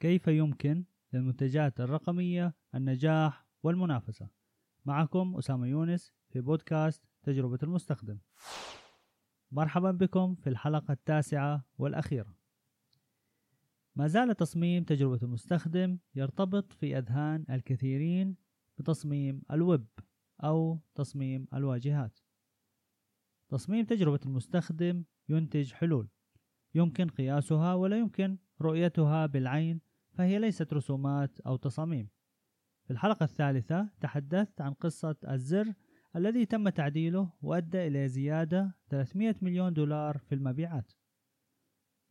كيف يمكن للمنتجات الرقمية النجاح والمنافسة؟ معكم أسامة يونس في بودكاست تجربة المستخدم. مرحبا بكم في الحلقة التاسعة والأخيرة. ما زال تصميم تجربة المستخدم يرتبط في أذهان الكثيرين بتصميم الويب أو تصميم الواجهات. تصميم تجربة المستخدم ينتج حلول يمكن قياسها ولا يمكن رؤيتها بالعين فهي ليست رسومات أو تصاميم في الحلقة الثالثة تحدثت عن قصة الزر الذي تم تعديله وأدى إلى زيادة 300 مليون دولار في المبيعات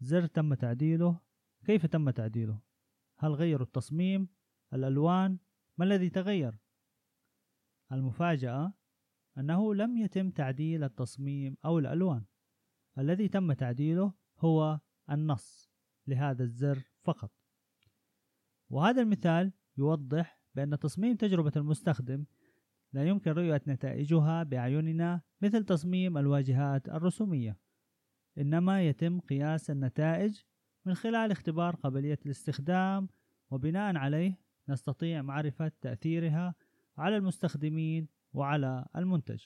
زر تم تعديله كيف تم تعديله؟ هل غيروا التصميم؟ الألوان؟ ما الذي تغير؟ المفاجأة أنه لم يتم تعديل التصميم أو الألوان الذي تم تعديله هو النص لهذا الزر فقط. وهذا المثال يوضح بأن تصميم تجربة المستخدم لا يمكن رؤية نتائجها بأعيننا مثل تصميم الواجهات الرسومية إنما يتم قياس النتائج من خلال اختبار قابلية الاستخدام وبناء عليه نستطيع معرفة تأثيرها على المستخدمين وعلى المنتج.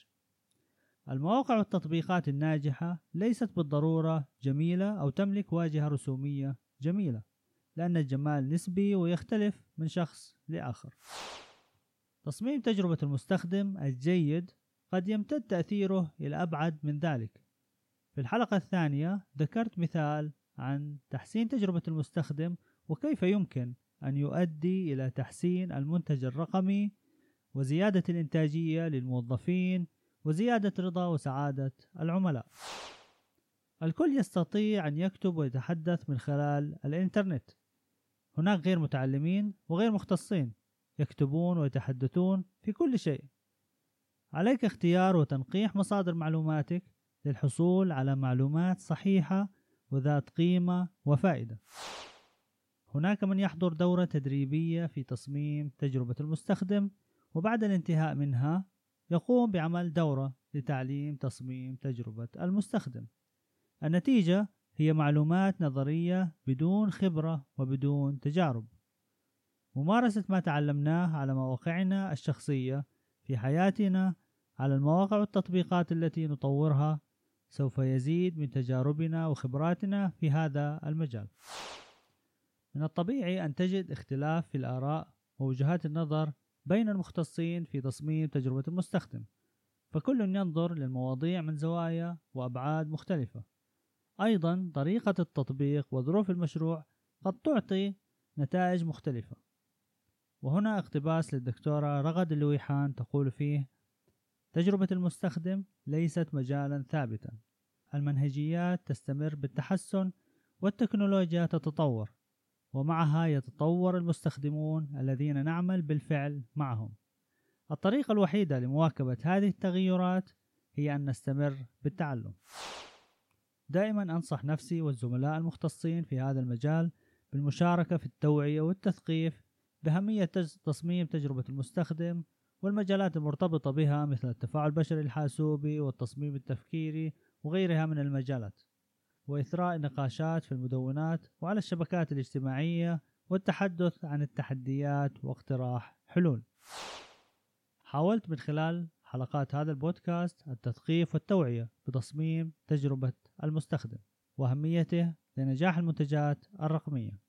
المواقع والتطبيقات الناجحة ليست بالضرورة جميلة أو تملك واجهة رسومية جميلة لأن الجمال نسبي ويختلف من شخص لآخر. تصميم تجربة المستخدم الجيد قد يمتد تأثيره إلى أبعد من ذلك. في الحلقة الثانية ذكرت مثال عن تحسين تجربة المستخدم وكيف يمكن أن يؤدي إلى تحسين المنتج الرقمي وزيادة الإنتاجية للموظفين وزيادة رضا وسعادة العملاء. الكل يستطيع أن يكتب ويتحدث من خلال الإنترنت. هناك غير متعلمين وغير مختصين يكتبون ويتحدثون في كل شيء. عليك اختيار وتنقيح مصادر معلوماتك للحصول على معلومات صحيحة وذات قيمة وفائدة. هناك من يحضر دورة تدريبية في تصميم تجربة المستخدم وبعد الانتهاء منها يقوم بعمل دورة لتعليم تصميم تجربة المستخدم. النتيجة هي معلومات نظرية بدون خبرة وبدون تجارب. ممارسة ما تعلمناه على مواقعنا الشخصية في حياتنا على المواقع والتطبيقات التي نطورها سوف يزيد من تجاربنا وخبراتنا في هذا المجال. من الطبيعي أن تجد اختلاف في الآراء ووجهات النظر بين المختصين في تصميم تجربة المستخدم فكل ينظر للمواضيع من زوايا وأبعاد مختلفة. أيضا طريقة التطبيق وظروف المشروع قد تعطي نتائج مختلفة. وهنا اقتباس للدكتورة رغد اللويحان تقول فيه تجربة المستخدم ليست مجالا ثابتا. المنهجيات تستمر بالتحسن والتكنولوجيا تتطور. ومعها يتطور المستخدمون الذين نعمل بالفعل معهم. الطريقة الوحيدة لمواكبة هذه التغيرات هي أن نستمر بالتعلم. دائما أنصح نفسي والزملاء المختصين في هذا المجال بالمشاركة في التوعية والتثقيف بأهمية تصميم تجربة المستخدم والمجالات المرتبطة بها مثل التفاعل البشري الحاسوبي والتصميم التفكيري وغيرها من المجالات. وإثراء نقاشات في المدونات وعلى الشبكات الاجتماعية والتحدث عن التحديات واقتراح حلول. حاولت من خلال حلقات هذا البودكاست التثقيف والتوعية بتصميم تجربة المستخدم وأهميته لنجاح المنتجات الرقمية.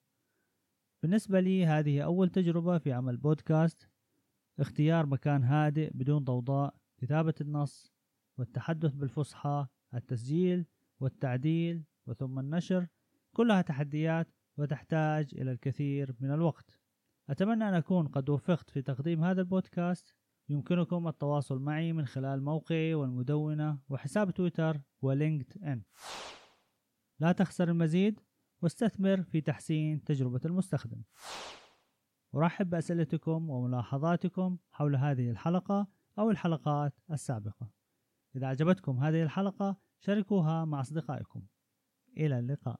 بالنسبة لي هذه أول تجربة في عمل بودكاست. اختيار مكان هادئ بدون ضوضاء كتابة النص والتحدث بالفصحى التسجيل والتعديل وثم النشر كلها تحديات وتحتاج إلى الكثير من الوقت. أتمنى أن أكون قد وفقت في تقديم هذا البودكاست. يمكنكم التواصل معي من خلال موقعي والمدونة وحساب تويتر ولينكد إن. لا تخسر المزيد واستثمر في تحسين تجربة المستخدم. أرحب بأسئلتكم وملاحظاتكم حول هذه الحلقة أو الحلقات السابقة. إذا أعجبتكم هذه الحلقة شاركوها مع أصدقائكم. إلى اللقاء.